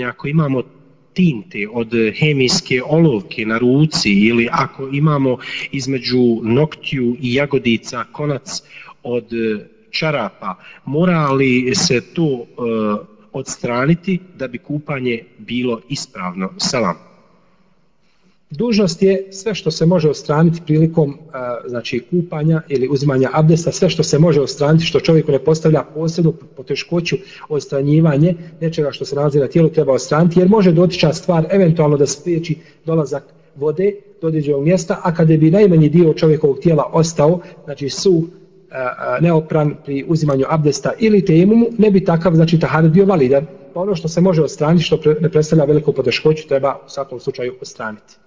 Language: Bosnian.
ako imamo tinte od hemijske olovke na ruci ili ako imamo između noktiju i jagodica konac od e, čarapa, mora li se to uh, odstraniti da bi kupanje bilo ispravno? Salam. Dužnost je sve što se može ostraniti prilikom e, znači kupanja ili uzimanja abdesta, sve što se može ostraniti što čovjeku ne postavlja posebnu poteškoću ostranjivanje nečega što se nalazi na tijelu treba ostraniti jer može dotiča stvar eventualno da spriječi dolazak vode do određenog mjesta, a kada bi najmanji dio čovjekovog tijela ostao, znači su e, e, neopran pri uzimanju abdesta ili temumu, ne bi takav znači tahar bio validan. Pa ono što se može ostraniti, što ne predstavlja veliku poteškoću, treba u svakom slučaju ostraniti.